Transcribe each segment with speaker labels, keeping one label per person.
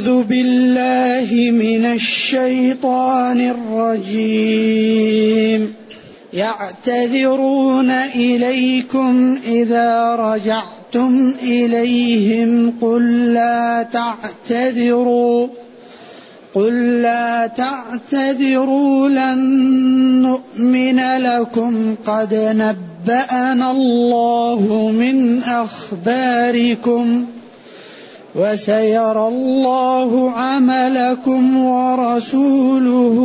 Speaker 1: أعوذ بالله من الشيطان الرجيم. يعتذرون إليكم إذا رجعتم إليهم. قل لا تعتذروا. قل لا تعتذروا لن نؤمن لكم. قد نبأنا الله من أخباركم. وسيرى الله عملكم ورسوله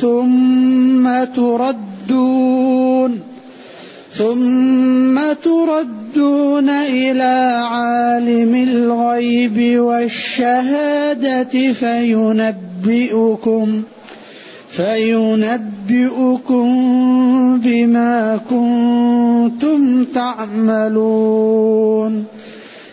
Speaker 1: ثم تردون ثم تردون إلى عالم الغيب والشهادة فينبئكم فينبئكم بما كنتم تعملون.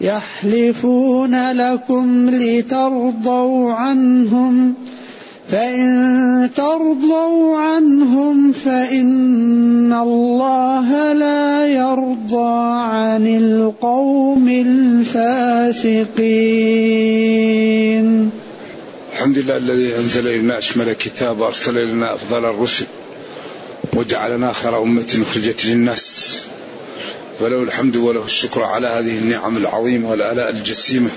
Speaker 1: يحلفون لكم لترضوا عنهم فإن ترضوا عنهم فإن الله لا يرضى عن القوم الفاسقين.
Speaker 2: الحمد لله الذي أنزل إلينا أشمل كتاب وأرسل إلينا أفضل الرسل وجعلنا خير أمة أخرجت للناس. وله الحمد وله الشكر على هذه النعم العظيمة والآلاء الجسيمة.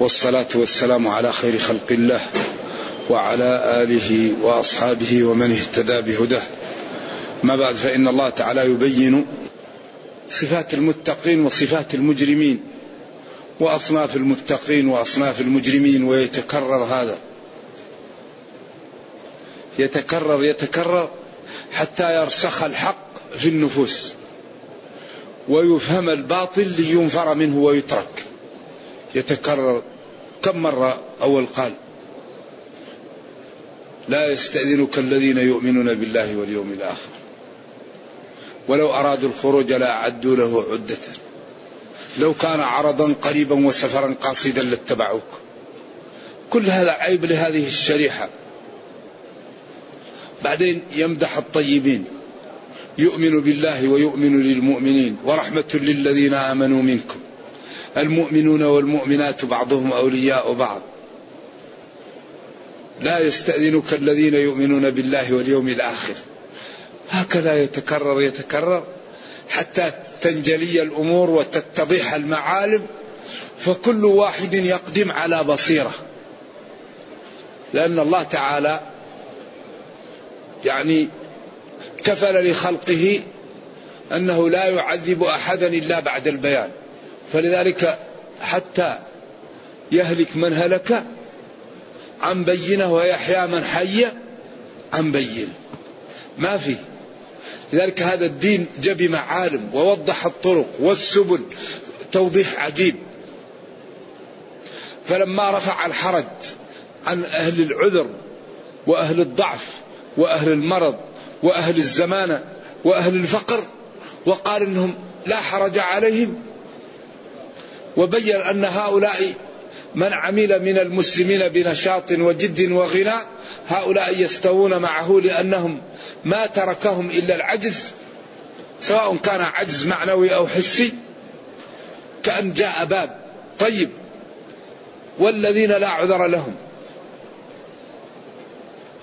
Speaker 2: والصلاة والسلام على خير خلق الله وعلى آله وأصحابه ومن اهتدى بهداه. ما بعد فإن الله تعالى يبين صفات المتقين وصفات المجرمين وأصناف المتقين وأصناف المجرمين ويتكرر هذا. يتكرر يتكرر حتى يرسخ الحق في النفوس. ويفهم الباطل لينفر منه ويترك. يتكرر كم مرة أول قال؟ لا يستأذنك الذين يؤمنون بالله واليوم الآخر. ولو أرادوا الخروج لأعدوا له عدة. لو كان عرضا قريبا وسفرا قاصدا لاتبعوك. كل هذا عيب لهذه الشريحة. بعدين يمدح الطيبين. يؤمن بالله ويؤمن للمؤمنين ورحمة للذين آمنوا منكم. المؤمنون والمؤمنات بعضهم أولياء بعض. لا يستأذنك الذين يؤمنون بالله واليوم الآخر. هكذا يتكرر يتكرر حتى تنجلي الأمور وتتضح المعالم فكل واحد يقدم على بصيرة. لأن الله تعالى يعني كفل لخلقه أنه لا يعذب أحدا إلا بعد البيان. فلذلك حتى يهلك من هلك عن بينة ويحيى من حي عن بينه ما في. لذلك هذا الدين جاب معالم ووضح الطرق والسبل توضيح عجيب. فلما رفع الحرج عن أهل العذر وأهل الضعف وأهل المرض وأهل الزمانة وأهل الفقر وقال إنهم لا حرج عليهم وبين أن هؤلاء من عمل من المسلمين بنشاط وجد وغنى هؤلاء يستوون معه لأنهم ما تركهم إلا العجز سواء كان عجز معنوي أو حسي كأن جاء باب طيب والذين لا عذر لهم.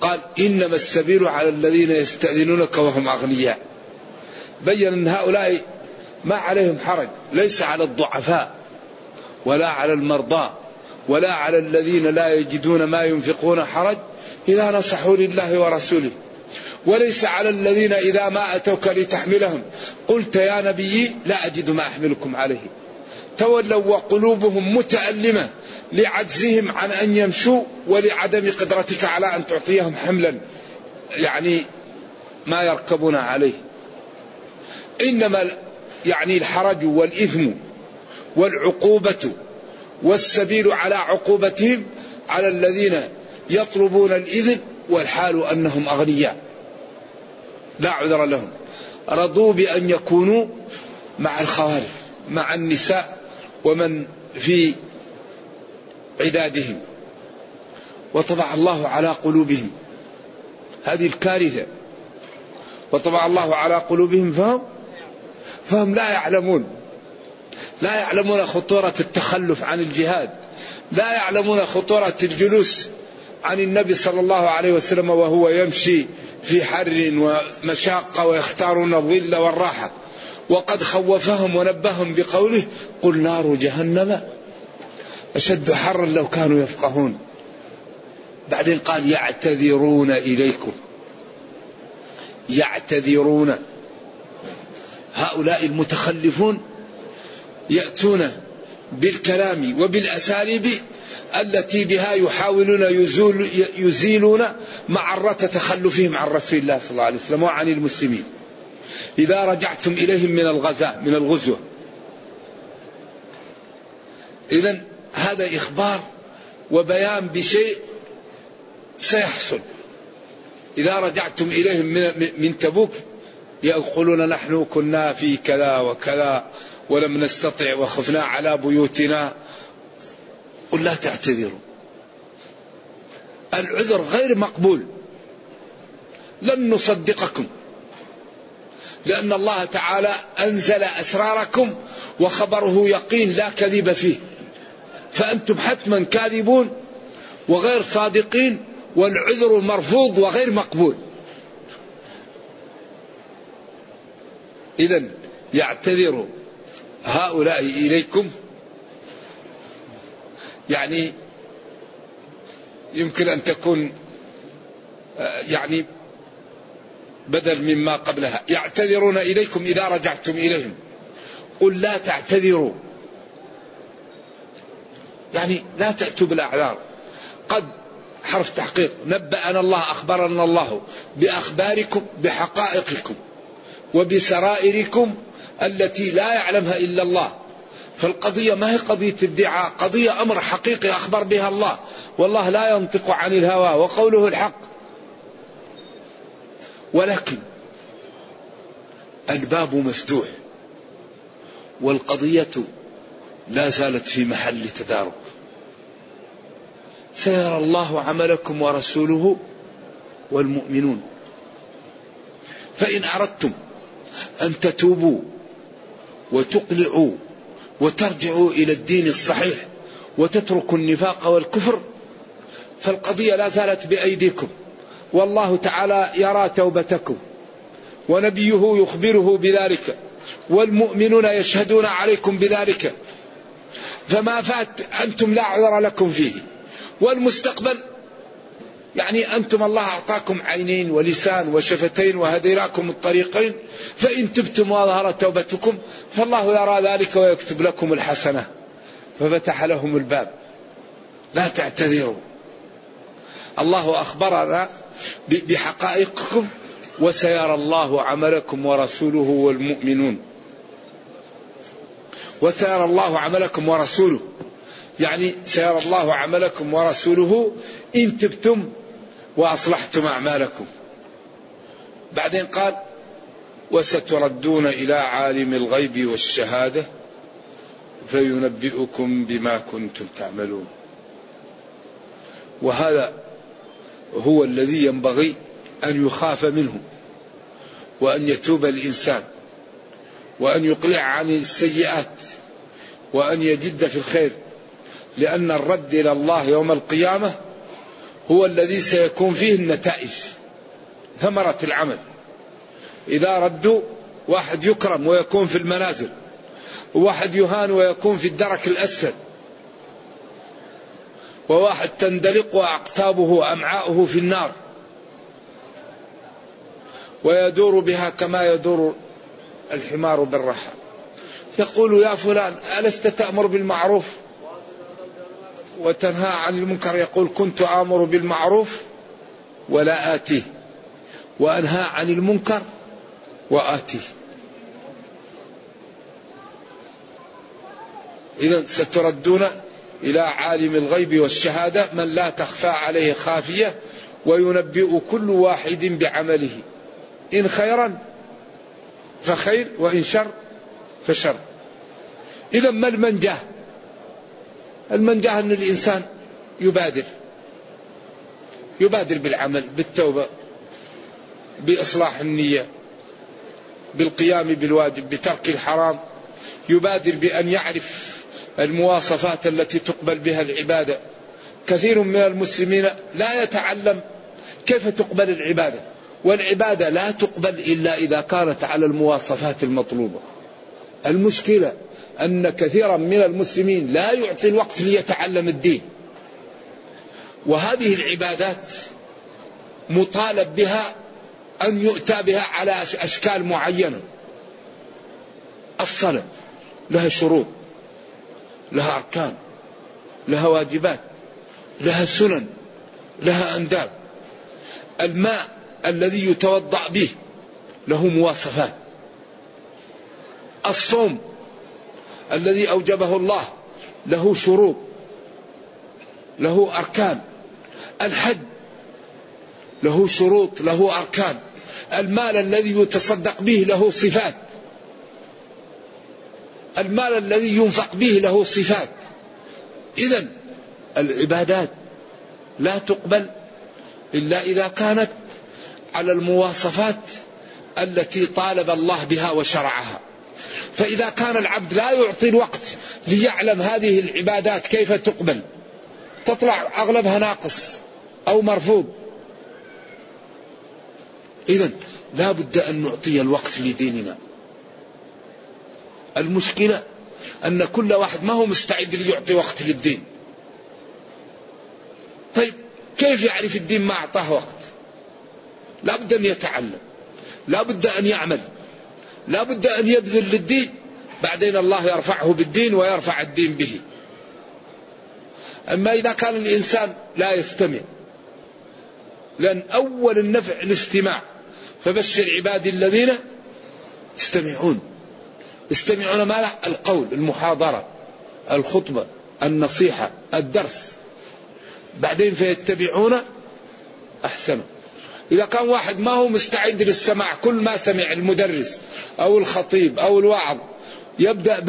Speaker 2: قال إنما السبيل على الذين يستأذنونك وهم أغنياء. بين أن هؤلاء ما عليهم حرج ليس على الضعفاء ولا على المرضى ولا على الذين لا يجدون ما ينفقون حرج إذا نصحوا لله ورسوله. وليس على الذين إذا ما أتوك لتحملهم قلت يا نبي لا أجد ما أحملكم عليه. تولوا وقلوبهم متألمة لعجزهم عن أن يمشوا ولعدم قدرتك على أن تعطيهم حملا. يعني ما يركبون عليه. إنما يعني الحرج والإثم والعقوبة والسبيل على عقوبتهم على الذين يطلبون الإذن والحال أنهم أغنياء. لا عذر لهم. رضوا بأن يكونوا مع الخوارج مع النساء ومن في عدادهم وطبع الله على قلوبهم. هذه الكارثة. وطبع الله على قلوبهم فهم؟ فهم لا يعلمون. لا يعلمون خطورة التخلف عن الجهاد. لا يعلمون خطورة الجلوس عن النبي صلى الله عليه وسلم وهو يمشي في حر ومشاقة ويختارون الظل والراحة. وقد خوفهم ونبههم بقوله قل نار جهنم. أشد حرا لو كانوا يفقهون. بعدين قال يعتذرون إليكم. يعتذرون. هؤلاء المتخلفون يأتون بالكلام وبالأساليب التي بها يحاولون يزول يزيلون معرة تخلفهم عن رسول الله صلى الله عليه وسلم وعن المسلمين. إذا رجعتم إليهم من الغزاء من الغزوة. إذا هذا إخبار وبيان بشيء سيحصل. إذا رجعتم إليهم من, من تبوك يقولون نحن كنا في كذا وكذا ولم نستطع وخفنا على بيوتنا. قل لا تعتذروا. العذر غير مقبول. لن نصدقكم. لأن الله تعالى أنزل أسراركم وخبره يقين لا كذب فيه. فأنتم حتما كاذبون وغير صادقين والعذر مرفوض وغير مقبول. إذا يعتذر هؤلاء إليكم. يعني يمكن أن تكون يعني بدل مما قبلها. يعتذرون إليكم إذا رجعتم إليهم. قل لا تعتذروا. يعني لا تأتوا بالأعذار. قد حرف تحقيق. نبأنا الله أخبرنا الله بأخباركم بحقائقكم وبسرائركم التي لا يعلمها إلا الله. فالقضية ما هي قضية ادعاء قضية أمر حقيقي أخبر بها الله. والله لا ينطق عن الهوى وقوله الحق. ولكن الباب مفتوح. والقضية لا زالت في محل تدارك. سيرى الله عملكم ورسوله والمؤمنون. فإن أردتم أن تتوبوا وتقلعوا وترجعوا إلى الدين الصحيح وتتركوا النفاق والكفر فالقضية لا زالت بأيديكم. والله تعالى يرى توبتكم ونبيه يخبره بذلك والمؤمنون يشهدون عليكم بذلك. فما فات أنتم لا عذر لكم فيه. والمستقبل يعني أنتم الله أعطاكم عينين ولسان وشفتين وهديناكم الطريقين فإن تبتم وظهرت توبتكم فالله يرى ذلك ويكتب لكم الحسنة. ففتح لهم الباب. لا تعتذروا. الله أخبرنا بحقائقكم وسيرى الله عملكم ورسوله والمؤمنون. وسيرى الله عملكم ورسوله. يعني سيرى الله عملكم ورسوله إن تبتم وأصلحتم أعمالكم. بعدين قال وستردون إلى عالم الغيب والشهادة فينبئكم بما كنتم تعملون. وهذا هو الذي ينبغي أن يخاف منه وأن يتوب الإنسان. وأن يقلع عن السيئات وأن يجد في الخير لأن الرد إلى الله يوم القيامة هو الذي سيكون فيه النتائج ثمرة العمل. إذا ردوا واحد يكرم ويكون في المنازل وواحد يهان ويكون في الدرك الأسفل وواحد تندلق أقتابه أمعاؤه في النار ويدور بها كما يدور الحمار بالرحى. يقول يا فلان ألست تأمر بالمعروف؟ وتنهى عن المنكر يقول كنت آمر بالمعروف ولا آتيه. وأنهى عن المنكر وآتيه. إذا ستردون إلى عالم الغيب والشهادة من لا تخفى عليه خافية وينبئ كل واحد بعمله. إن خيرا فخير وإن شر فشر. إذا ما المنجاة؟ المنجاة أن الإنسان يبادر. يبادر بالعمل بالتوبة بإصلاح النية بالقيام بالواجب بترك الحرام. يبادر بأن يعرف المواصفات التي تقبل بها العبادة. كثير من المسلمين لا يتعلم كيف تقبل العبادة. والعبادة لا تقبل إلا إذا كانت على المواصفات المطلوبة. المشكلة أن كثيرا من المسلمين لا يعطي الوقت ليتعلم الدين. وهذه العبادات مطالب بها أن يؤتى بها على أشكال معينة. الصلاة لها شروط لها أركان لها واجبات لها سنن لها أنداب. الماء الذي يتوضأ به له مواصفات. الصوم الذي أوجبه الله له شروط له أركان. الحج له شروط له أركان. المال الذي يتصدق به له صفات. المال الذي ينفق به له صفات. إذا العبادات لا تقبل إلا إذا كانت على المواصفات التي طالب الله بها وشرعها. فإذا كان العبد لا يعطي الوقت ليعلم هذه العبادات كيف تقبل تطلع أغلبها ناقص أو مرفوض. إذا لا بد أن نعطي الوقت لديننا. المشكلة أن كل واحد ما هو مستعد ليعطي وقت للدين. طيب كيف يعرف الدين ما أعطاه وقت؟ لا بد أن يتعلم لا بد أن يعمل لا بد أن يبذل للدين. بعدين الله يرفعه بالدين ويرفع الدين به. أما إذا كان الإنسان لا يستمع لأن أول النفع الاستماع. فبشر عبادي الذين يستمعون. يستمعون ما القول المحاضرة الخطبة النصيحة الدرس. بعدين فيتبعون أحسنه. إذا كان واحد ما هو مستعد للسماع كل ما سمع المدرس أو الخطيب أو الواعظ يبدأ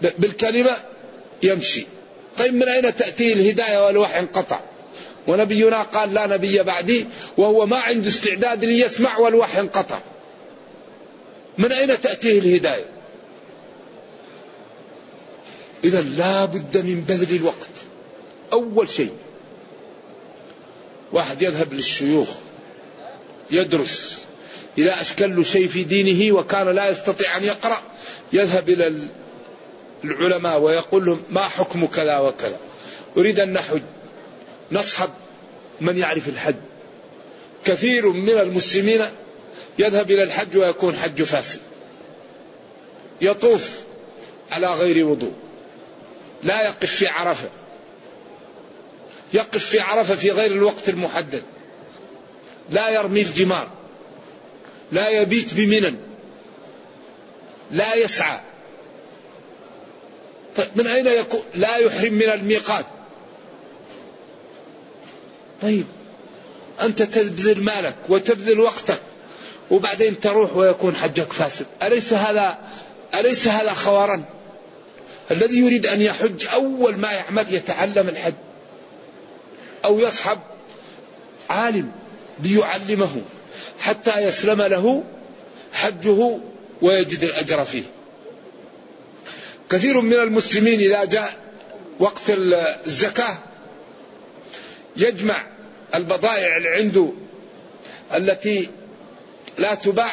Speaker 2: بالكلمة يمشي. طيب من أين تأتيه الهداية والوحي انقطع؟ ونبينا قال لا نبي بعدي وهو ما عنده استعداد ليسمع والوحي انقطع. من أين تأتيه الهداية؟ إذا لا بد من بذل الوقت. أول شيء واحد يذهب للشيوخ. يدرس إذا أشكل له شيء في دينه وكان لا يستطيع أن يقرأ يذهب إلى العلماء ويقول لهم ما حكم كذا وكذا. أريد أن نحج نصحب من يعرف الحج. كثير من المسلمين يذهب إلى الحج ويكون حج فاسد. يطوف على غير وضوء. لا يقف في عرفة. يقف في عرفة في غير الوقت المحدد. لا يرمي الجمار لا يبيت بمنن لا يسعى. طيب من أين يكون لا يحرم من الميقات. طيب أنت تبذل مالك وتبذل وقتك وبعدين تروح ويكون حجك فاسد. أليس هذا أليس هذا خوارا الذي يريد أن يحج أول ما يعمل يتعلم الحج أو يصحب عالم. ليعلمه حتى يسلم له حجه ويجد الأجر فيه. كثير من المسلمين إذا جاء وقت الزكاة يجمع البضائع اللي عنده التي لا تباع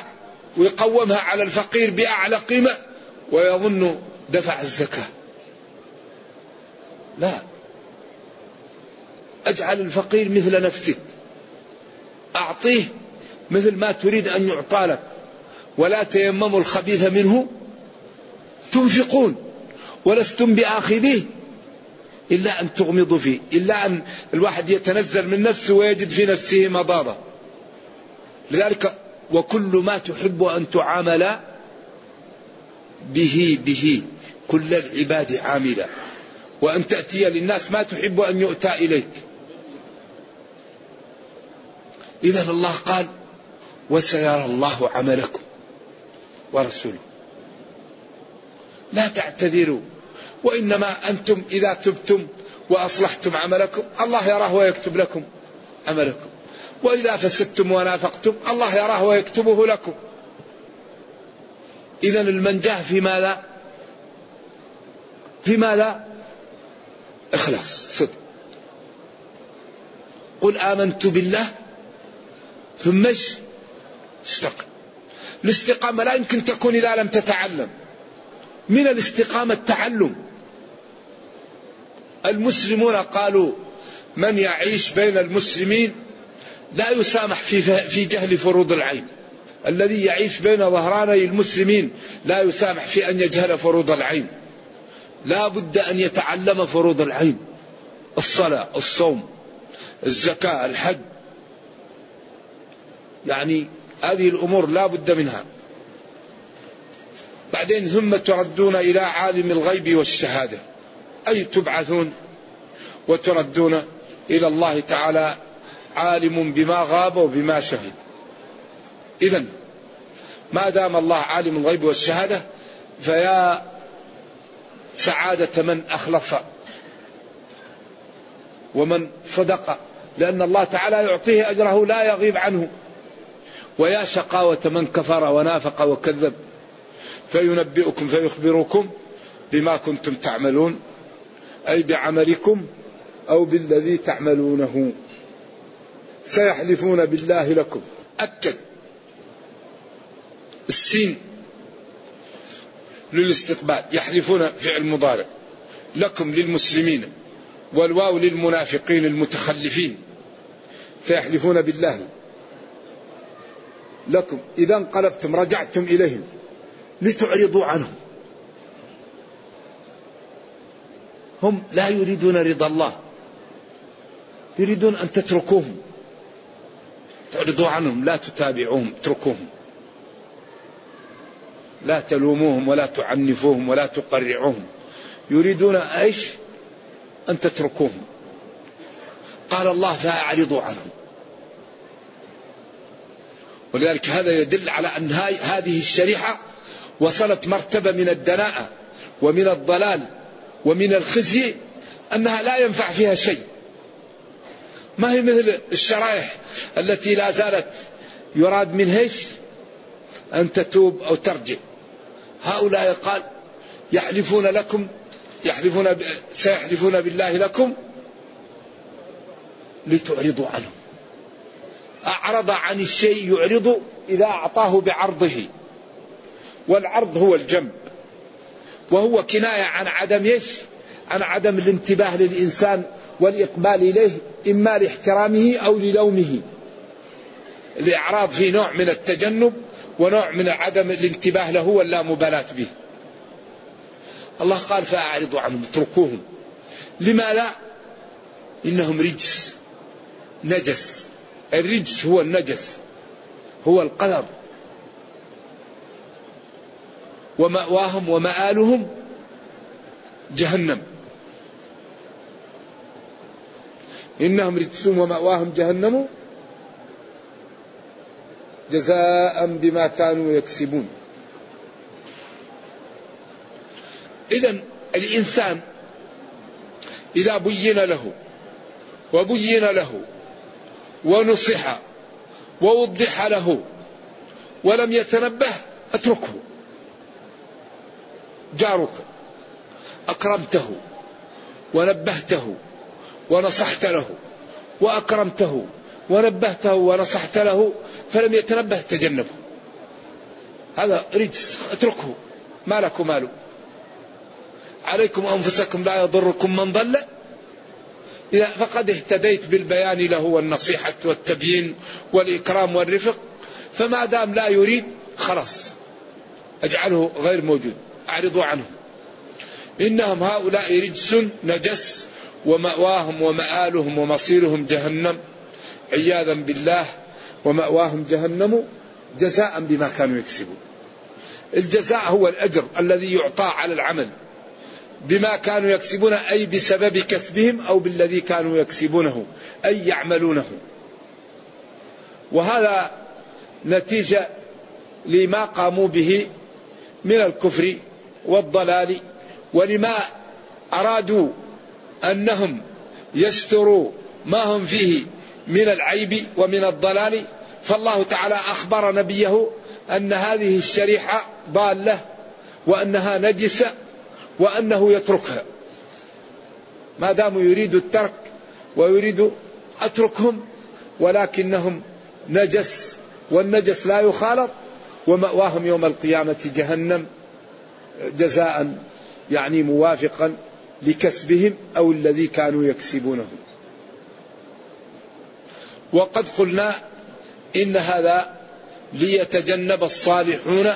Speaker 2: ويقومها على الفقير بأعلى قيمة ويظن دفع الزكاة. لا. أجعل الفقير مثل نفسك. أعطيه مثل ما تريد أن يعطى لك. ولا تيمموا الخبيث منه. تنفقون. ولستم بآخذيه. إلا أن تغمضوا فيه. إلا أن الواحد يتنزل من نفسه ويجد في نفسه مضاضة. لذلك وكل ما تحب أن تعامل به به. كل العباد عاملا وأن تأتي للناس ما تحب أن يؤتى إليك. إذا الله قال وسيرى الله عملكم ورسوله. لا تعتذروا وإنما أنتم إذا تبتم وأصلحتم عملكم الله يراه ويكتب لكم عملكم. وإذا فسدتم ونافقتم الله يراه ويكتبه لكم. إذا المنجاة في ماذا؟ في ماذا؟ إخلاص صدق. قل آمنت بالله ثم استقم الاستقامة لا يمكن تكون إذا لم تتعلم. من الاستقامة التعلم. المسلمون قالوا من يعيش بين المسلمين لا يسامح في في جهل فروض العين. الذي يعيش بين ظهراني المسلمين لا يسامح في أن يجهل فروض العين. لا بد أن يتعلم فروض العين. الصلاة الصوم الزكاة الحج. يعني هذه الأمور لا بد منها. بعدين ثم تردون إلى عالم الغيب والشهادة. أي تبعثون وتردون إلى الله تعالى عالم بما غاب وبما شهد. اذا ما دام الله عالم الغيب والشهادة فيا سعادة من اخلص ومن صدق لأن الله تعالى يعطيه أجره لا يغيب عنه. ويا شقاوة من كفر ونافق وكذب فينبئكم فيخبركم بما كنتم تعملون أي بعملكم أو بالذي تعملونه. سيحلفون بالله لكم. أكد. السين للاستقبال. يحلفون فعل مضارع. لكم للمسلمين والواو للمنافقين المتخلفين. سيحلفون بالله. لكم. إذا انقلبتم رجعتم إليهم. لتعرضوا عنهم. هم لا يريدون رضا الله. يريدون أن تتركوهم. تعرضوا عنهم. لا تتابعوهم. اتركوهم. لا تلوموهم ولا تعنفوهم ولا تقرعوهم. يريدون إيش؟ أن تتركوهم. قال الله فاعرضوا عنهم. ولذلك هذا يدل على أن هذه الشريحة وصلت مرتبة من الدناءة ومن الضلال ومن الخزي أنها لا ينفع فيها شيء ما هي مثل الشرائح التي لا زالت يراد منها؟ أن تتوب أو ترجع. هؤلاء قال يحلفون لكم يحلفون. سيحلفون بالله لكم لتعرضوا عنه. أعرض عن الشيء يعرض إذا أعطاه بعرضه. والعرض هو الجنب. وهو كناية عن عدم إيش؟ عن عدم الانتباه للإنسان والإقبال إليه إما لاحترامه أو للومه. الإعراض في نوع من التجنب ونوع من عدم الانتباه له واللامبالاة به. الله قال فأعرضوا عنهم اتركوهم. لما لا إنهم رجس نجس. الرجس هو النجس هو القدر. ومأواهم ومآلهم جهنم. إنهم رجس ومأواهم جهنم جزاء بما كانوا يكسبون. إذا الإنسان إذا بين له وبين له ونصح ووضح له ولم يتنبه اتركه. جارك أكرمته ونبهته ونصحت له وأكرمته ونبهته ونصحت له فلم يتنبه تجنبه. هذا رجس اتركه. ما لك ماله؟ عليكم أنفسكم لا يضركم من ضل. فقد اهتديت بالبيان له والنصيحة والتبيين والإكرام والرفق فما دام لا يريد خلاص أجعله غير موجود أعرضوا عنه. إنهم هؤلاء رجس نجس ومأواهم ومآلهم ومصيرهم جهنم. عياذا بالله ومأواهم جهنم جزاء بما كانوا يكسبون. الجزاء هو الأجر الذي يعطى على العمل. بما كانوا يكسبون أي بسبب كسبهم أو بالذي كانوا يكسبونه أي يعملونه. وهذا نتيجة لما قاموا به من الكفر والضلال ولما أرادوا أنهم يستروا ما هم فيه من العيب ومن الضلال فالله تعالى أخبر نبيه أن هذه الشريحة ضالة وأنها نجسة وأنه يتركها. ما دام يريد الترك ويريد أتركهم ولكنهم نجس والنجس لا يخالط ومأواهم يوم القيامة جهنم جزاء يعني موافقا لكسبهم أو الذي كانوا يكسبونه. وقد قلنا إن هذا ليتجنب الصالحون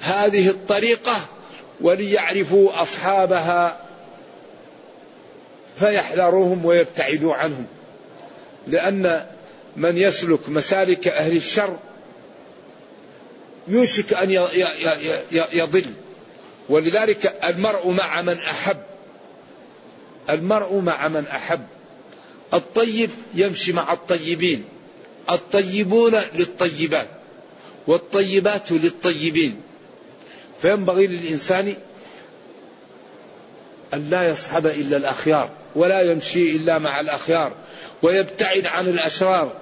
Speaker 2: هذه الطريقة وليعرفوا أصحابها فيحذروهم ويبتعدوا عنهم. لأن من يسلك مسالك أهل الشر يوشك أن يضل. ولذلك المرء مع من أحب. المرء مع من أحب. الطيب يمشي مع الطيبين. الطيبون للطيبات. والطيبات للطيبين. فينبغي للإنسان أن لا يصحب إلا الأخيار ولا يمشي إلا مع الأخيار ويبتعد عن الأشرار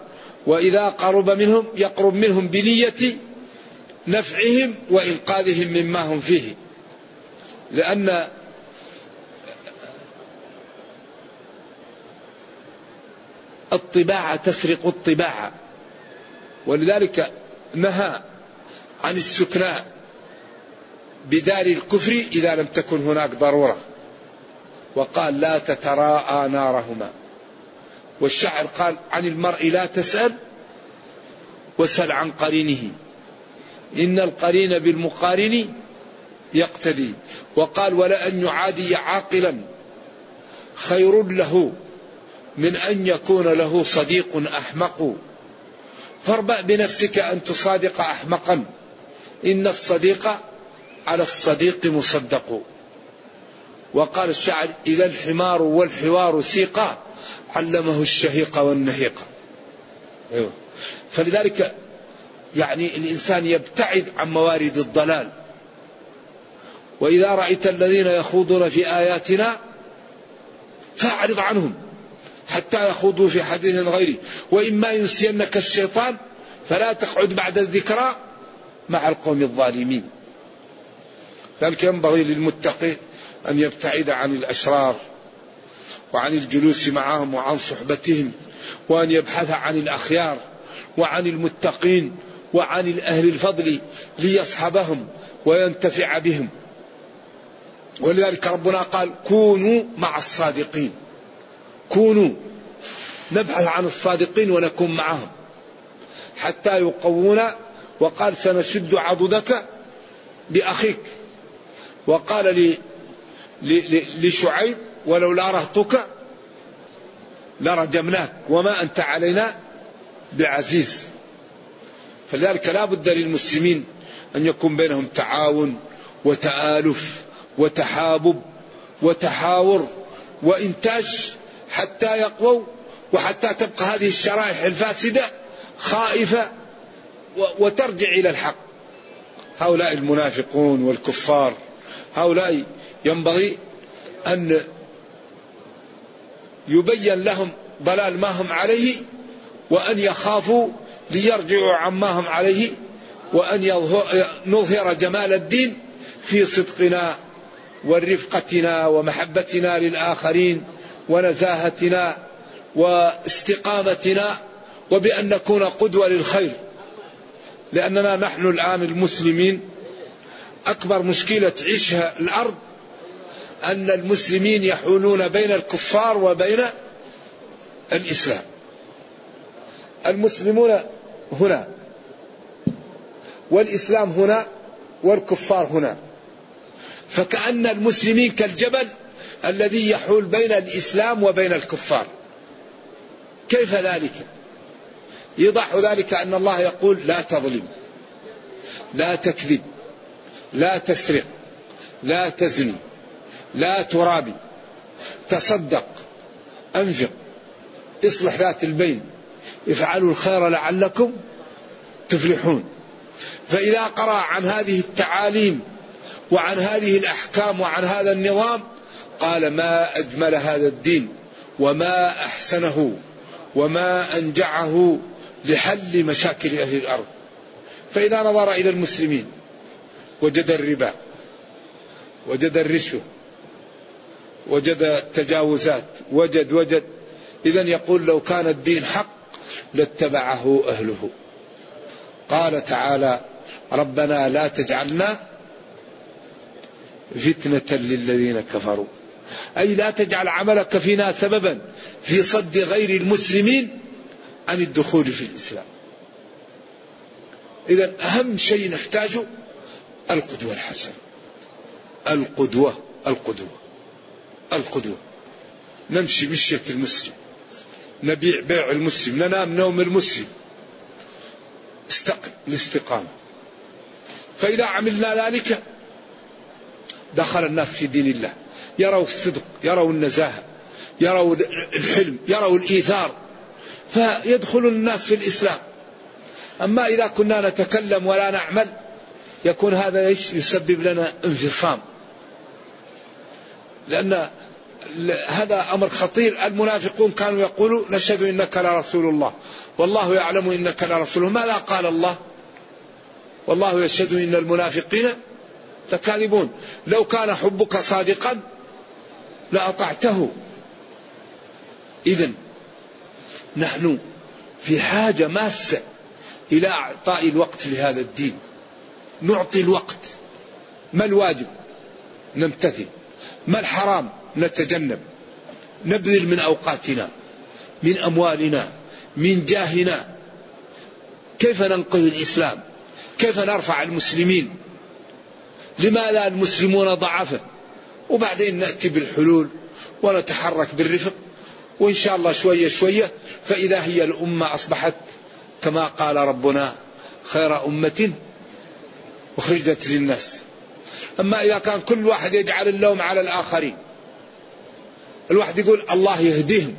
Speaker 2: وإذا قرب منهم يقرب منهم بنية نفعهم وإنقاذهم مما هم فيه. لأن الطباع تسرق الطباع ولذلك نهى عن السكناء بدار الكفر إذا لم تكن هناك ضرورة. وقال لا تتراءى نارهما والشاعر قال عن المرء لا تسأل وسل عن قرينه. إن القرين بالمقارن يقتدي. وقال ولأن يعادي عاقلا. خير له من أن يكون له صديق أحمق. فاربأ بنفسك أن تصادق أحمقا. إن الصديق على الصديق مصدق. وقال الشاعر إذا الحمار والحوار سيقا علمه الشهيق والنهيق. أيوه. فلذلك يعني الإنسان يبتعد عن موارد الضلال. وإذا رأيت الذين يخوضون في آياتنا فأعرض عنهم حتى يخوضوا في حديث غيره وإما ينسينك الشيطان فلا تقعد بعد الذكرى مع القوم الظالمين. ذلك ينبغي للمتقي أن يبتعد عن الأشرار وعن الجلوس معهم وعن صحبتهم وأن يبحث عن الأخيار وعن المتقين وعن الأهل الفضل ليصحبهم وينتفع بهم. ولذلك ربنا قال كونوا مع الصادقين. كونوا نبحث عن الصادقين ونكون معهم. حتى يقوونا وقال سنشد عضدك بأخيك. وقال لشعيب ولولا رهطك لرجمناك وما أنت علينا بعزيز. فلذلك لا بد للمسلمين أن يكون بينهم تعاون وتآلف وتحابب وتحاور وإنتاج حتى يقووا وحتى تبقى هذه الشرائح الفاسدة خائفة وترجع إلى الحق. هؤلاء المنافقون والكفار. هؤلاء ينبغي أن يبين لهم ضلال ما هم عليه وأن يخافوا ليرجعوا عما هم عليه وأن نظهر جمال الدين في صدقنا ورفقتنا ومحبتنا للآخرين ونزاهتنا واستقامتنا وبأن نكون قدوة للخير لأننا نحن الآن المسلمين أكبر مشكلة تعيشها الأرض أن المسلمين يحولون بين الكفار وبين الإسلام. المسلمون هنا والإسلام هنا والكفار هنا. فكأن المسلمين كالجبل الذي يحول بين الإسلام وبين الكفار. كيف ذلك؟ يضح ذلك أن الله يقول لا تظلم لا تكذب. لا تسرق لا تزني لا ترابي تصدق أنفق اصلح ذات البين افعلوا الخير لعلكم تفلحون. فإذا قرأ عن هذه التعاليم وعن هذه الأحكام وعن هذا النظام قال ما أجمل هذا الدين وما أحسنه وما أنجعه لحل مشاكل أهل الأرض. فإذا نظر إلى المسلمين وجد الربا وجد الرشوة وجد التجاوزات وجد وجد. إذا يقول لو كان الدين حق لاتبعه أهله. قال تعالى ربنا لا تجعلنا فتنة للذين كفروا. أي لا تجعل عملك فينا سببا في صد غير المسلمين عن الدخول في الإسلام. إذا أهم شيء نحتاجه القدوة الحسنة. القدوة القدوة القدوة. نمشي مشية المسلم. نبيع بيع المسلم. ننام نوم المسلم. استقم الاستقامة. فإذا عملنا ذلك دخل الناس في دين الله. يروا الصدق يروا النزاهة يروا الحلم يروا الإيثار. فيدخل الناس في الإسلام. أما إذا كنا نتكلم ولا نعمل يكون هذا إيش؟ يسبب لنا انفصام. لأن هذا أمر خطير. المنافقون كانوا يقولوا نشهد إنك لرسول الله. والله يعلم إنك لرسوله ماذا قال الله؟ والله يشهد إن المنافقين لكاذبون. لو كان حبك صادقا لأطعته. إذا نحن في حاجة ماسة إلى إعطاء الوقت لهذا الدين. نعطي الوقت. ما الواجب؟ نمتثل. ما الحرام؟ نتجنب. نبذل من أوقاتنا من أموالنا من جاهنا. كيف ننقذ الإسلام؟ كيف نرفع المسلمين؟ لماذا المسلمون ضعفة؟ وبعدين نأتي بالحلول ونتحرك بالرفق. وإن شاء الله شوية شوية فإذا هي الأمة أصبحت كما قال ربنا خير أمة أخرجت للناس. أما إذا كان كل واحد يجعل اللوم على الآخرين. الواحد يقول الله يهديهم.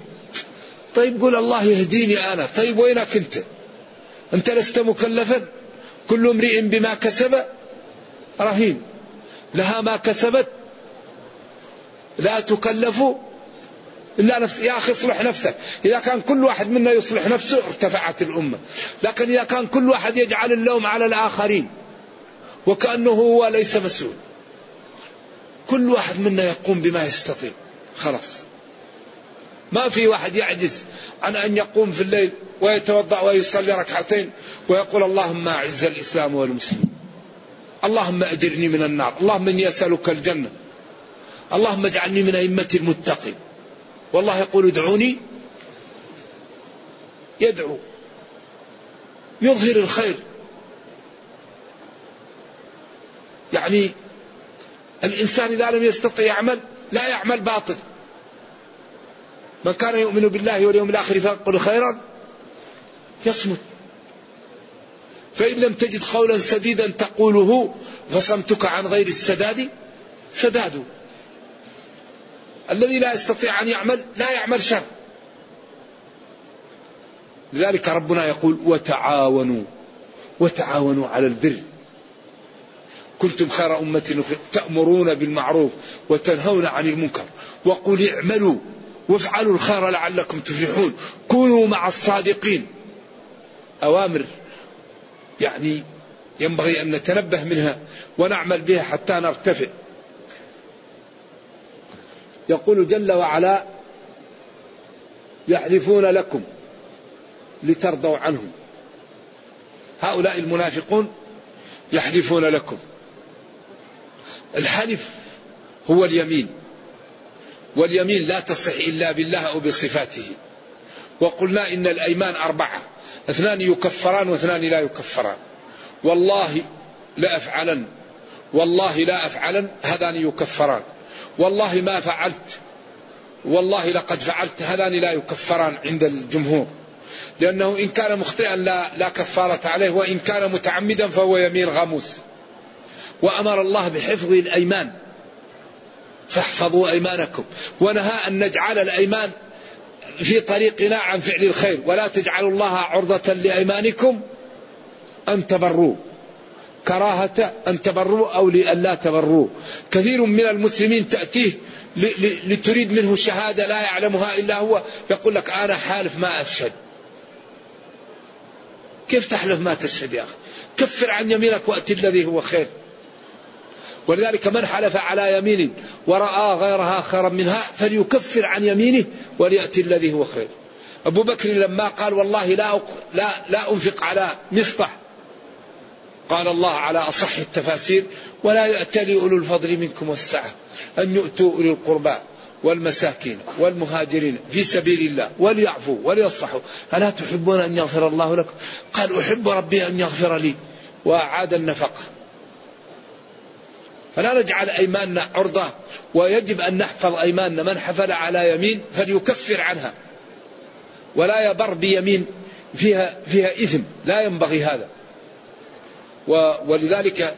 Speaker 2: طيب قول الله يهديني أنا. طيب وينك أنت؟ أنت لست مكلفا. كل امرئ بما كسب رهين. لها ما كسبت. لا تكلف إلا نفس يا أخي اصلح نفسك. إذا كان كل واحد منا يصلح نفسه ارتفعت الأمة. لكن إذا كان كل واحد يجعل اللوم على الآخرين. وكأنه هو ليس مسؤول. كل واحد منا يقوم بما يستطيع. خلاص. ما في واحد يعجز عن أن يقوم في الليل ويتوضأ ويصلي ركعتين ويقول اللهم أعز الإسلام والمسلمين. اللهم أجرني من النار. اللهم إني أسألك الجنة. اللهم اجعلني من أئمة المتقين. والله يقول ادعوني. يدعو. يظهر الخير. يعني الإنسان إذا لم يستطع يعمل لا يعمل باطل. من كان يؤمن بالله واليوم الآخر فيقول خيرا يصمت. فإن لم تجد قولا سديدا تقوله فصمتك عن غير السداد سداد. الذي لا يستطيع أن يعمل لا يعمل شر. لذلك ربنا يقول وتعاونوا وتعاونوا على البر. كنتم خير أمة تأمرون بالمعروف وتنهون عن المنكر. وقل اعملوا وافعلوا الخير لعلكم تفلحون. كونوا مع الصادقين. أوامر يعني ينبغي أن نتنبه منها ونعمل بها حتى نرتفع. يقول جل وعلا يحلفون لكم لترضوا عنهم. هؤلاء المنافقون يحلفون لكم. الحلف هو اليمين واليمين لا تصح إلا بالله أو بصفاته. وقلنا إن الأيمان أربعة اثنان يكفران واثنان لا يكفران. والله لا أفعلن والله لا أفعلن هذان يكفران. والله ما فعلت والله لقد فعلت هذان لا يكفران عند الجمهور. لأنه إن كان مخطئا لا, لا كفارة عليه وإن كان متعمدا فهو يمين غموس وأمر الله بحفظ الأيمان. فاحفظوا أيمانكم. ونهى أن نجعل الأيمان في طريقنا عن فعل الخير. ولا تجعلوا الله عرضة لأيمانكم أن تبروا كراهة أن تبروا أو لألا تبروا كثير من المسلمين تأتيه لتريد منه شهادة لا يعلمها إلا هو. يقول لك أنا حالف ما أشهد. كيف تحلف ما تشهد يا أخي؟ كفر عن يمينك وأتي الذي هو خير. ولذلك من حلف على يمين ورأى غيرها خيرا منها فليكفر عن يمينه وليأتي الذي هو خير. أبو بكر لما قال والله لا لا لا أنفق على مصطح قال الله على أصح التفاسير ولا يأتلي أولو الفضل منكم والسعة أن يؤتوا أولي القربى والمساكين والمهاجرين في سبيل الله وليعفوا وليصفحوا. ألا تحبون أن يغفر الله لكم؟ قال أحب ربي أن يغفر لي. وأعاد النفقة. فلا نجعل أيماننا عرضة ويجب أن نحفظ أيماننا. من حفل على يمين فليكفر عنها. ولا يبر بيمين فيها فيها إثم. لا ينبغي هذا. ولذلك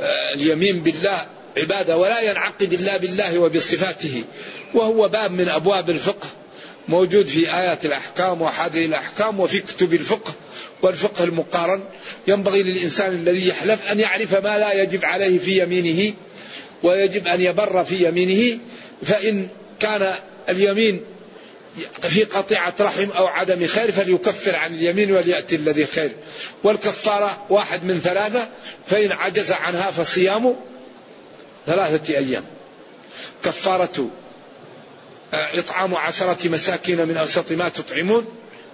Speaker 2: آه، اليمين بالله عبادة ولا ينعقد إلا بالله وبصفاته. وهو باب من أبواب الفقه موجود في آيات الأحكام وحادث الأحكام وفي كتب الفقه. والفقه المقارن ينبغي للإنسان الذي يحلف أن يعرف ما لا يجب عليه في يمينه ويجب أن يبر في يمينه فإن كان اليمين في قطيعة رحم أو عدم خير فليكفر عن اليمين وليأتي الذي خير. والكفارة واحد من ثلاثة فإن عجز عنها فصيام ثلاثة أيام. كفارة آه، إطعام عشرة مساكين من أوسط ما تطعمون.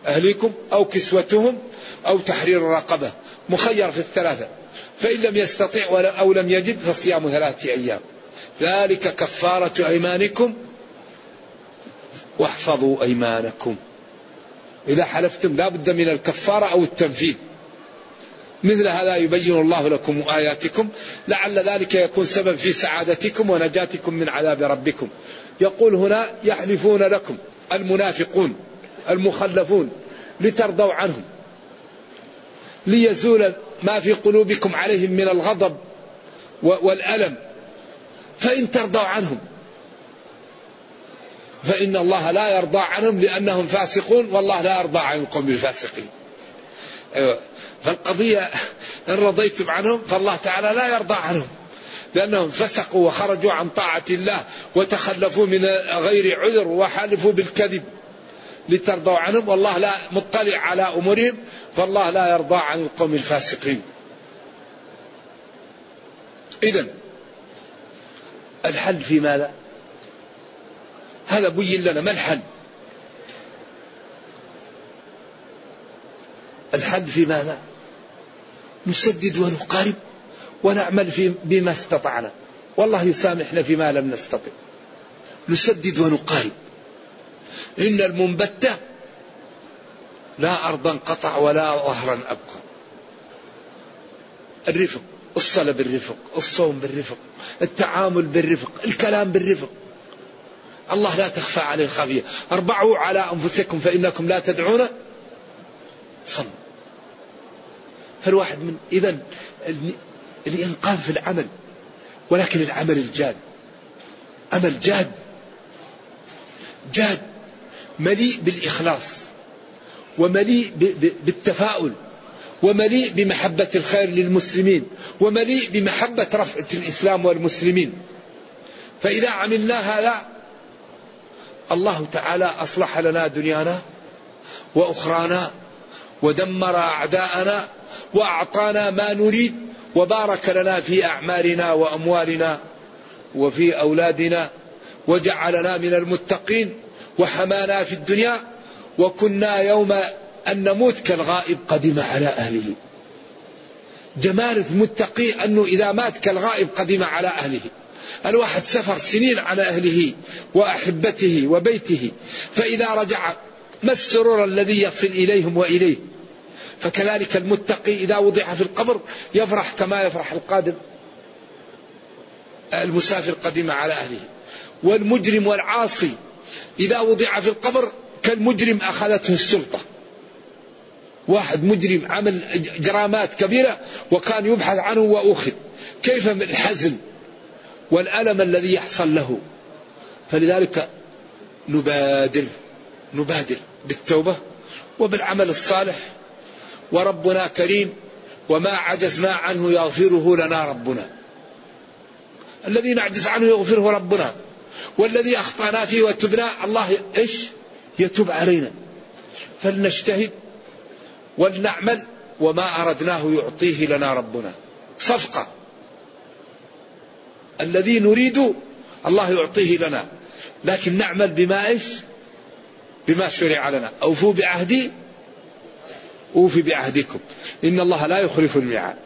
Speaker 2: أهليكم أو كسوتهم أو تحرير رقبة مخير في الثلاثة. فإن لم يستطع أو لم يجد فصيام ثلاثة أيام. ذلك كفارة أيمانكم. واحفظوا أيمانكم. إذا حلفتم لا بد من الكفارة أو التنفيذ. مثل هذا يبين الله لكم آياتكم. لعل ذلك يكون سبب في سعادتكم ونجاتكم من عذاب ربكم. يقول هنا يحلفون لكم المنافقون. المخلفون لترضوا عنهم. ليزول ما في قلوبكم عليهم من الغضب والألم. فإن ترضوا عنهم. فإن الله لا يرضى عنهم لأنهم فاسقون والله لا يرضى عن القوم الفاسقين. أيوة. فالقضية إن رضيتم عنهم فالله تعالى لا يرضى عنهم. لأنهم فسقوا وخرجوا عن طاعة الله وتخلفوا من غير عذر وحالفوا بالكذب. لترضوا عنهم والله لا مطلع على أمورهم فالله لا يرضى عن القوم الفاسقين. إذا الحل في ماذا؟ هذا بين لنا ما الحل؟ الحل في ماذا؟ نسدد ونقارب ونعمل في بما استطعنا. والله يسامحنا فيما لم نستطع. نسدد ونقارب. إن المنبتة لا أرضا قطع ولا ظهرا أبقى. الرفق الصلاة بالرفق الصوم بالرفق التعامل بالرفق الكلام بالرفق. الله لا تخفى عليه خافية أربعوا على أنفسكم فإنكم لا تدعون صلوا فالواحد من إذا الإنقاذ في العمل ولكن العمل الجاد. عمل جاد. جاد. مليء بالإخلاص ومليء بالتفاؤل ومليء بمحبة الخير للمسلمين ومليء بمحبة رفعة الإسلام والمسلمين. فإذا عملنا هذا الله تعالى أصلح لنا دنيانا وأخرانا ودمر أعداءنا وأعطانا ما نريد وبارك لنا في أعمارنا وأموالنا وفي أولادنا وجعلنا من المتقين. وحمانا في الدنيا وكنا يوم أن نموت كالغائب قدم على أهله. جمال المتقي أنه إذا مات كالغائب قدم على أهله. الواحد سفر سنين على أهله وأحبته وبيته فإذا رجع ما السرور الذي يصل إليهم وإليه؟ فكذلك المتقي إذا وضع في القبر يفرح كما يفرح القادم المسافر قدم على أهله. والمجرم والعاصي إذا وضع في القبر كالمجرم أخذته السلطة. واحد مجرم عمل جرامات كبيرة وكان يبحث عنه وأخذ. كيف من الحزن والألم الذي يحصل له. فلذلك نبادر نبادر بالتوبة وبالعمل الصالح. وربنا كريم وما عجزنا عنه يغفره لنا ربنا. الذي نعجز عنه يغفره ربنا. والذي أخطأنا فيه وتبنا الله إيش؟ يتوب علينا. فلنجتهد ولنعمل وما أردناه يعطيه لنا ربنا. صفقة. الذي نريد الله يعطيه لنا. لكن نعمل بما إيش؟ بما شرع لنا. أوفوا بعهدي أوفي بعهدكم. إن الله لا يخلف الميعاد.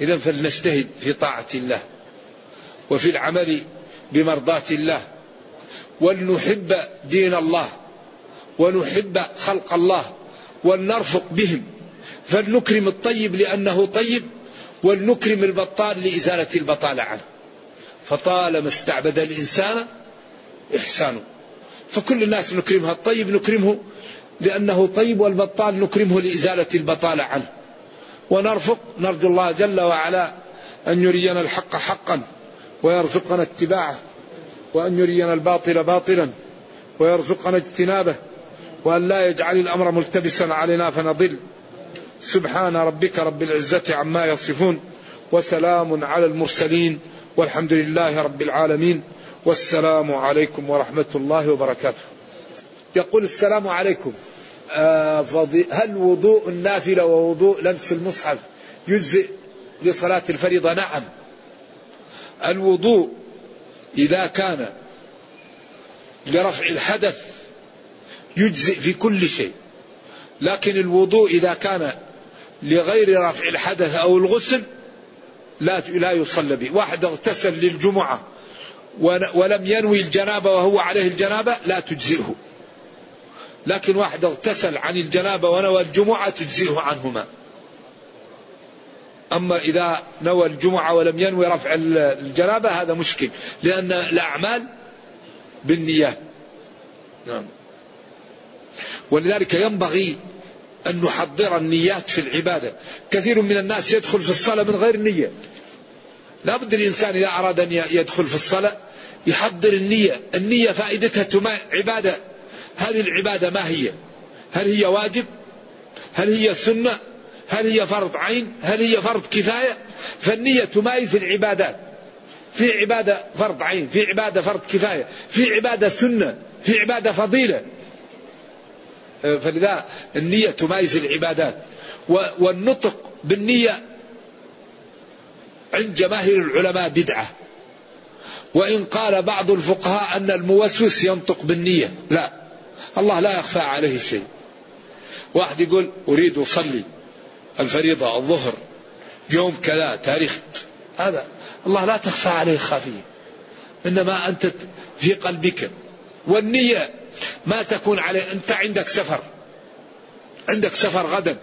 Speaker 2: اذا فلنجتهد في طاعة الله. وفي العمل بمرضاة الله. ولنحب دين الله ونحب خلق الله ولنرفق بهم. فلنكرم الطيب لأنه طيب ولنكرم البطال لإزالة البطاله عنه. فطالما استعبد الإنسان إحسانه. فكل الناس نكرمها الطيب نكرمه لأنه طيب والبطال نكرمه لإزالة البطالة عنه. ونرفق نرجو الله جل وعلا أن يرينا الحق حقا. ويرزقنا اتباعه وأن يرينا الباطل باطلا ويرزقنا اجتنابه وأن لا يجعل الأمر ملتبسا علينا فنضل. سبحان ربك رب العزة عما يصفون وسلام على المرسلين والحمد لله رب العالمين والسلام عليكم ورحمة الله وبركاته. يقول السلام عليكم. آه هل وضوء النافلة ووضوء لمس المصحف يجزئ لصلاة الفريضة؟ نعم. الوضوء إذا كان لرفع الحدث يجزئ في كل شيء. لكن الوضوء إذا كان لغير رفع الحدث أو الغسل لا لا يصلى به. واحد اغتسل للجمعة ولم ينوي الجنابة وهو عليه الجنابة لا تجزئه. لكن واحد اغتسل عن الجنابة ونوى الجمعة تجزئه عنهما. أما إذا نوى الجمعة ولم ينوي رفع الجنابة هذا مشكل. لأن الأعمال بالنيات. نعم. ولذلك ينبغي أن نحضر النيات في العبادة. كثير من الناس يدخل في الصلاة من غير نية. لا بد الإنسان إذا أراد أن يدخل في الصلاة يحضر النية. النية فائدتها عبادة. هذه العبادة ما هي؟ هل هي واجب؟ هل هي سنة؟ هل هي فرض عين؟ هل هي فرض كفاية؟ فالنية تمايز العبادات. في عبادة فرض عين في عبادة فرض كفاية في عبادة سنة في عبادة فضيلة. فلذا النية تمايز العبادات. والنطق بالنية عند جماهير العلماء بدعة. وإن قال بعض الفقهاء أن الموسوس ينطق بالنية. لا. الله لا يخفى عليه شيء. واحد يقول أريد أصلي. الفريضة الظهر يوم كذا تاريخ. هذا الله لا تخفى عليه خافية إنما أنت في قلبك. والنية ما تكون عليه. أنت عندك سفر. عندك سفر غدا.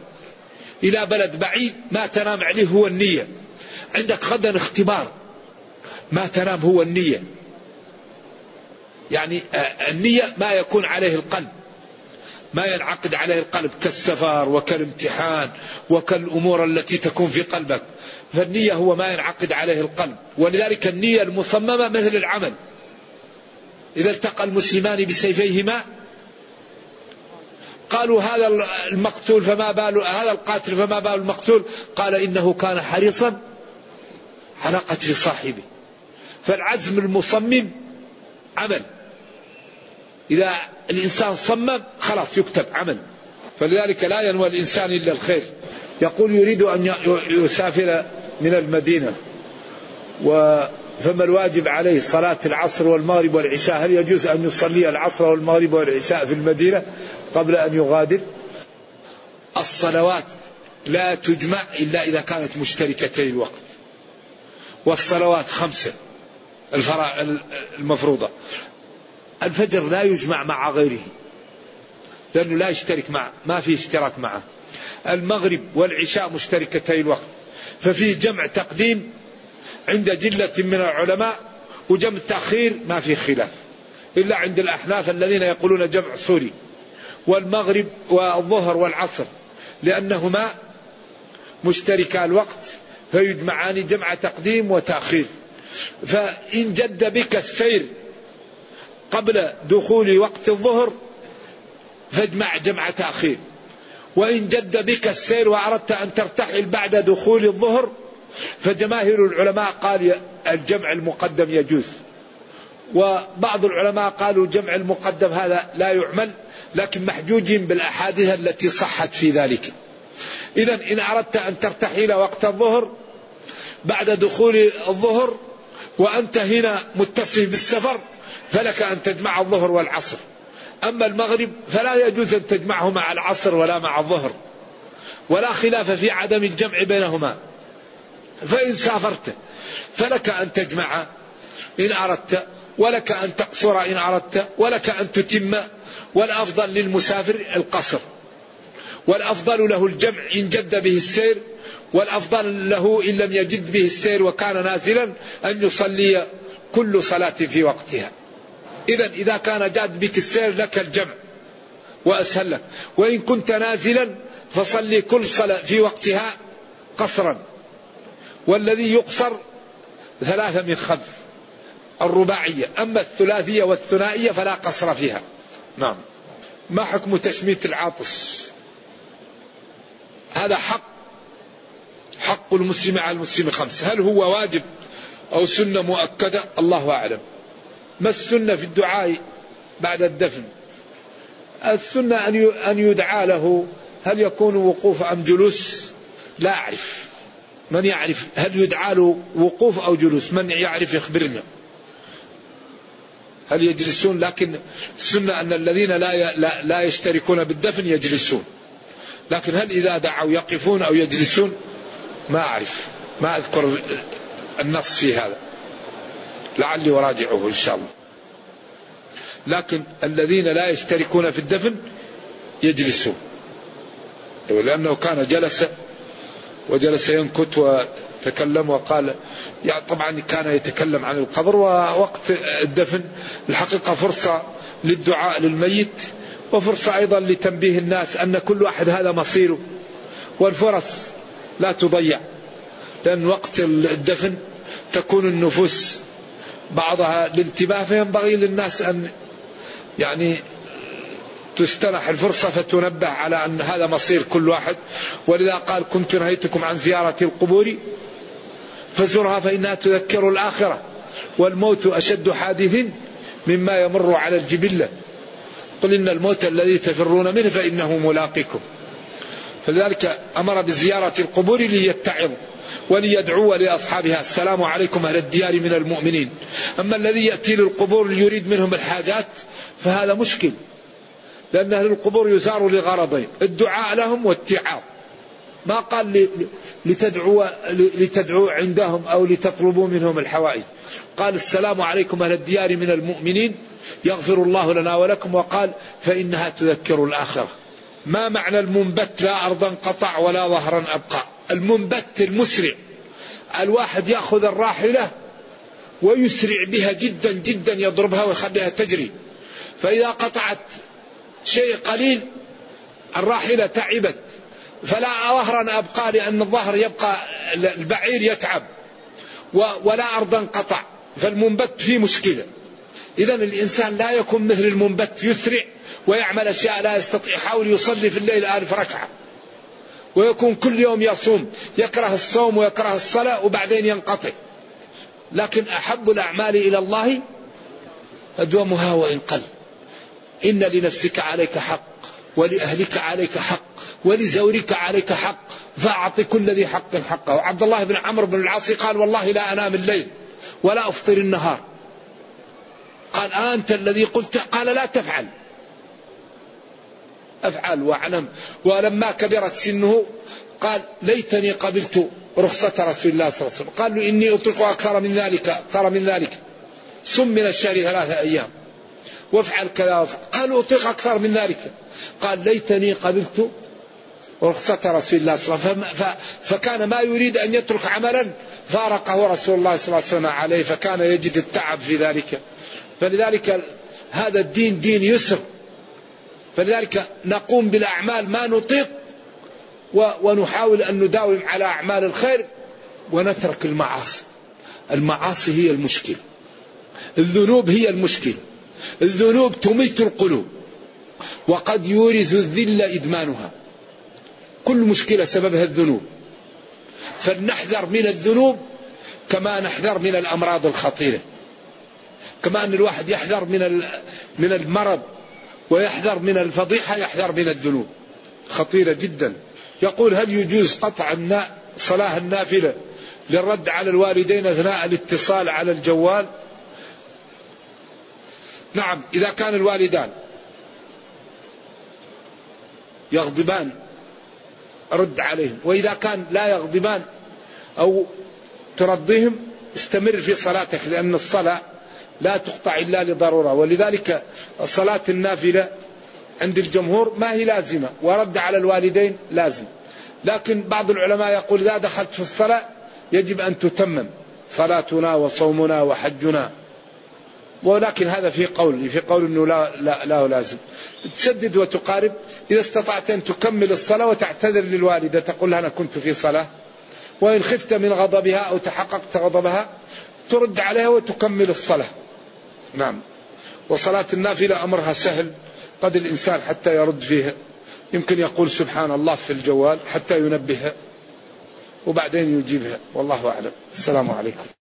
Speaker 2: إلى بلد بعيد ما تنام عليه هو النية. عندك غدا اختبار ما تنام هو النية. يعني آه، النية ما يكون عليه القلب. ما ينعقد عليه القلب كالسفر وكالامتحان وكالأمور التي تكون في قلبك. فالنية هو ما ينعقد عليه القلب. ولذلك النية المصممة مثل العمل. إذا التقى المسلمان بسيفيهما قالوا هذا المقتول فما بال هذا القاتل فما بال المقتول؟ قال إنه كان حريصا على قتل صاحبه. فالعزم المصمم عمل. إذا الإنسان صمم خلاص يكتب عمل. فلذلك لا ينوى الإنسان إلا الخير. يقول يريد أن يسافر من المدينة. و فما الواجب عليه صلاة العصر والمغرب والعشاء؟ هل يجوز أن يصلي العصر والمغرب والعشاء في المدينة قبل أن يغادر؟ الصلوات لا تجمع إلا إذا كانت مشتركتي الوقت والصلوات خمسة المفروضة. الفجر لا يجمع مع غيره لأنه لا يشترك مع ما في اشتراك معه. المغرب والعشاء مشتركتي الوقت ففي جمع تقديم عند جلة من العلماء وجمع تأخير ما في خلاف إلا عند الأحناف الذين يقولون جمع سوري والمغرب والظهر والعصر لأنهما مشتركا الوقت فيجمعان جمع تقديم وتأخير. فإن جد بك السير قبل دخول وقت الظهر فاجمع جمع تأخير. وإن جد بك السير وأردت أن ترتحل بعد دخول الظهر فجماهير العلماء قال الجمع المقدم يجوز. وبعض العلماء قالوا جمع المقدم هذا لا يعمل لكن محجوج بالأحاديث التي صحت في ذلك. إذا إن أردت أن ترتحل وقت الظهر بعد دخول الظهر وأنت هنا متصف بالسفر فلك أن تجمع الظهر والعصر. أما المغرب فلا يجوز أن تجمعه مع العصر ولا مع الظهر. ولا خلاف في عدم الجمع بينهما. فإن سافرت فلك أن تجمع إن أردت ولك أن تقصر إن أردت ولك أن تتم. والأفضل للمسافر القصر. والأفضل له الجمع إن جد به السير والأفضل له إن لم يجد به السير وكان نازلا أن يصلي كل صلاة في وقتها. إذا إذا كان جاد بك السير لك الجمع. وأسهل لك. وإن كنت نازلا فصلي كل صلاة في وقتها قصرا. والذي يقصر ثلاثة من خمس. الرباعية. أما الثلاثية والثنائية فلا قصر فيها. نعم. ما حكم تشميت العاطس؟ هذا حق. حق المسلم على المسلم خمس. هل هو واجب أو سنة مؤكدة؟ الله أعلم. ما السنة في الدعاء بعد الدفن؟ السنة أن يدعى له هل يكون وقوف أم جلوس؟ لا أعرف. من يعرف؟ هل يدعى له وقوف أو جلوس؟ من يعرف؟ يخبرنا. هل يجلسون؟ لكن السنة أن الذين لا لا, لا يشتركون بالدفن يجلسون. لكن هل إذا دعوا يقفون أو يجلسون؟ ما أعرف. ما أذكر النص في هذا. لعلي أراجعه إن شاء الله. لكن الذين لا يشتركون في الدفن يجلسون. لأنه كان جلس وجلس ينكت وتكلم وقال يعني طبعا كان يتكلم عن القبر ووقت الدفن الحقيقة فرصة للدعاء للميت وفرصة أيضا لتنبيه الناس أن كل واحد هذا مصيره والفرص لا تضيع. لأن وقت الدفن تكون النفوس بعضها الانتباه فينبغي للناس أن يعني تستنح الفرصة فتنبه على أن هذا مصير كل واحد. ولذا قال كنت نهيتكم عن زيارة القبور فزرها فإنها تذكر الآخرة والموت أشد حادث مما يمر على الجبلة. قل إن الموت الذي تفرون منه فإنه ملاقكم فلذلك أمر بزيارة القبور ليتعظوا. وليدعوا لأصحابها السلام عليكم أهل الديار من المؤمنين أما الذي يأتي للقبور ليريد منهم الحاجات فهذا مشكل لأن أهل القبور يزار لغرضين الدعاء لهم والتعاظ ما قال لتدعوا لتدعوا عندهم أو لتطلبوا منهم الحوائج. قال السلام عليكم أهل الديار من المؤمنين يغفر الله لنا ولكم وقال فإنها تذكر الآخرة. ما معنى المنبت لا أرضا قطع ولا ظهرا أبقى. المنبت المسرع. الواحد يأخذ الراحلة ويسرع بها جدا جدا يضربها ويخليها تجري. فإذا قطعت شيء قليل الراحلة تعبت. فلا ظهرا أبقى لأن الظهر يبقى البعير يتعب. ولا أرضا قطع فالمنبت فيه مشكلة. إذا الإنسان لا يكون مثل المنبت يسرع ويعمل أشياء لا يستطيع يحاول يصلي في الليل ألف ركعة. ويكون كل يوم يصوم يكره الصوم ويكره الصلاة وبعدين ينقطع. لكن أحب الأعمال إلى الله أدومها وإن قل. إن لنفسك عليك حق ولأهلك عليك حق ولزورك عليك حق فأعط كل ذي حق حقه. وعبد الله بن عمرو بن العاص قال والله لا أنام الليل ولا أفطر النهار. قال أنت الذي قلت قال لا تفعل. أفعل وأعلم. ولما كبرت سنه قال ليتني قبلت رخصة رسول الله صلى الله عليه وسلم. قال له إني أطلق أكثر من ذلك أكثر من ذلك. صم من الشهر ثلاثة أيام. وافعل كذا قالوا أطلق أكثر من ذلك. قال ليتني قبلت رخصة رسول الله صلى الله عليه وسلم. فكان ما يريد أن يترك عملا. فارقه رسول الله صلى الله عليه وسلم عليه فكان يجد التعب في ذلك. فلذلك هذا الدين دين يسر. فلذلك نقوم بالأعمال ما نطيق ونحاول أن نداوم على أعمال الخير ونترك المعاصي. المعاصي هي المشكلة الذنوب هي المشكلة الذنوب تميت القلوب وقد يورث الذل إدمانها. كل مشكلة سببها الذنوب. فلنحذر من الذنوب كما نحذر من الأمراض الخطيرة. كما أن الواحد يحذر من من المرض ويحذر من الفضيحة يحذر من الذنوب. خطيرة جدا. يقول هل يجوز قطع صلاة النافلة للرد على الوالدين أثناء الاتصال على الجوال؟ نعم إذا كان الوالدان يغضبان رد عليهم. وإذا كان لا يغضبان أو ترضيهم استمر في صلاتك لأن الصلاة لا تقطع إلا لضرورة. ولذلك صلاة النافلة عند الجمهور ما هي لازمة ورد على الوالدين لازم. لكن بعض العلماء يقول إذا دخلت في الصلاة يجب أن تتمم صلاتنا وصومنا وحجنا. ولكن هذا في قول في قول أنه لا, لا, لا لازم. تسدد وتقارب. إذا استطعت أن تكمل الصلاة وتعتذر للوالدة تقول لها أنا كنت في صلاة. وإن خفت من غضبها أو تحققت غضبها ترد عليها وتكمل الصلاة. نعم. وصلاة النافلة أمرها سهل قد الإنسان حتى يرد فيها. يمكن يقول سبحان الله في الجوال حتى ينبهها وبعدين يجيبها. والله أعلم. السلام عليكم.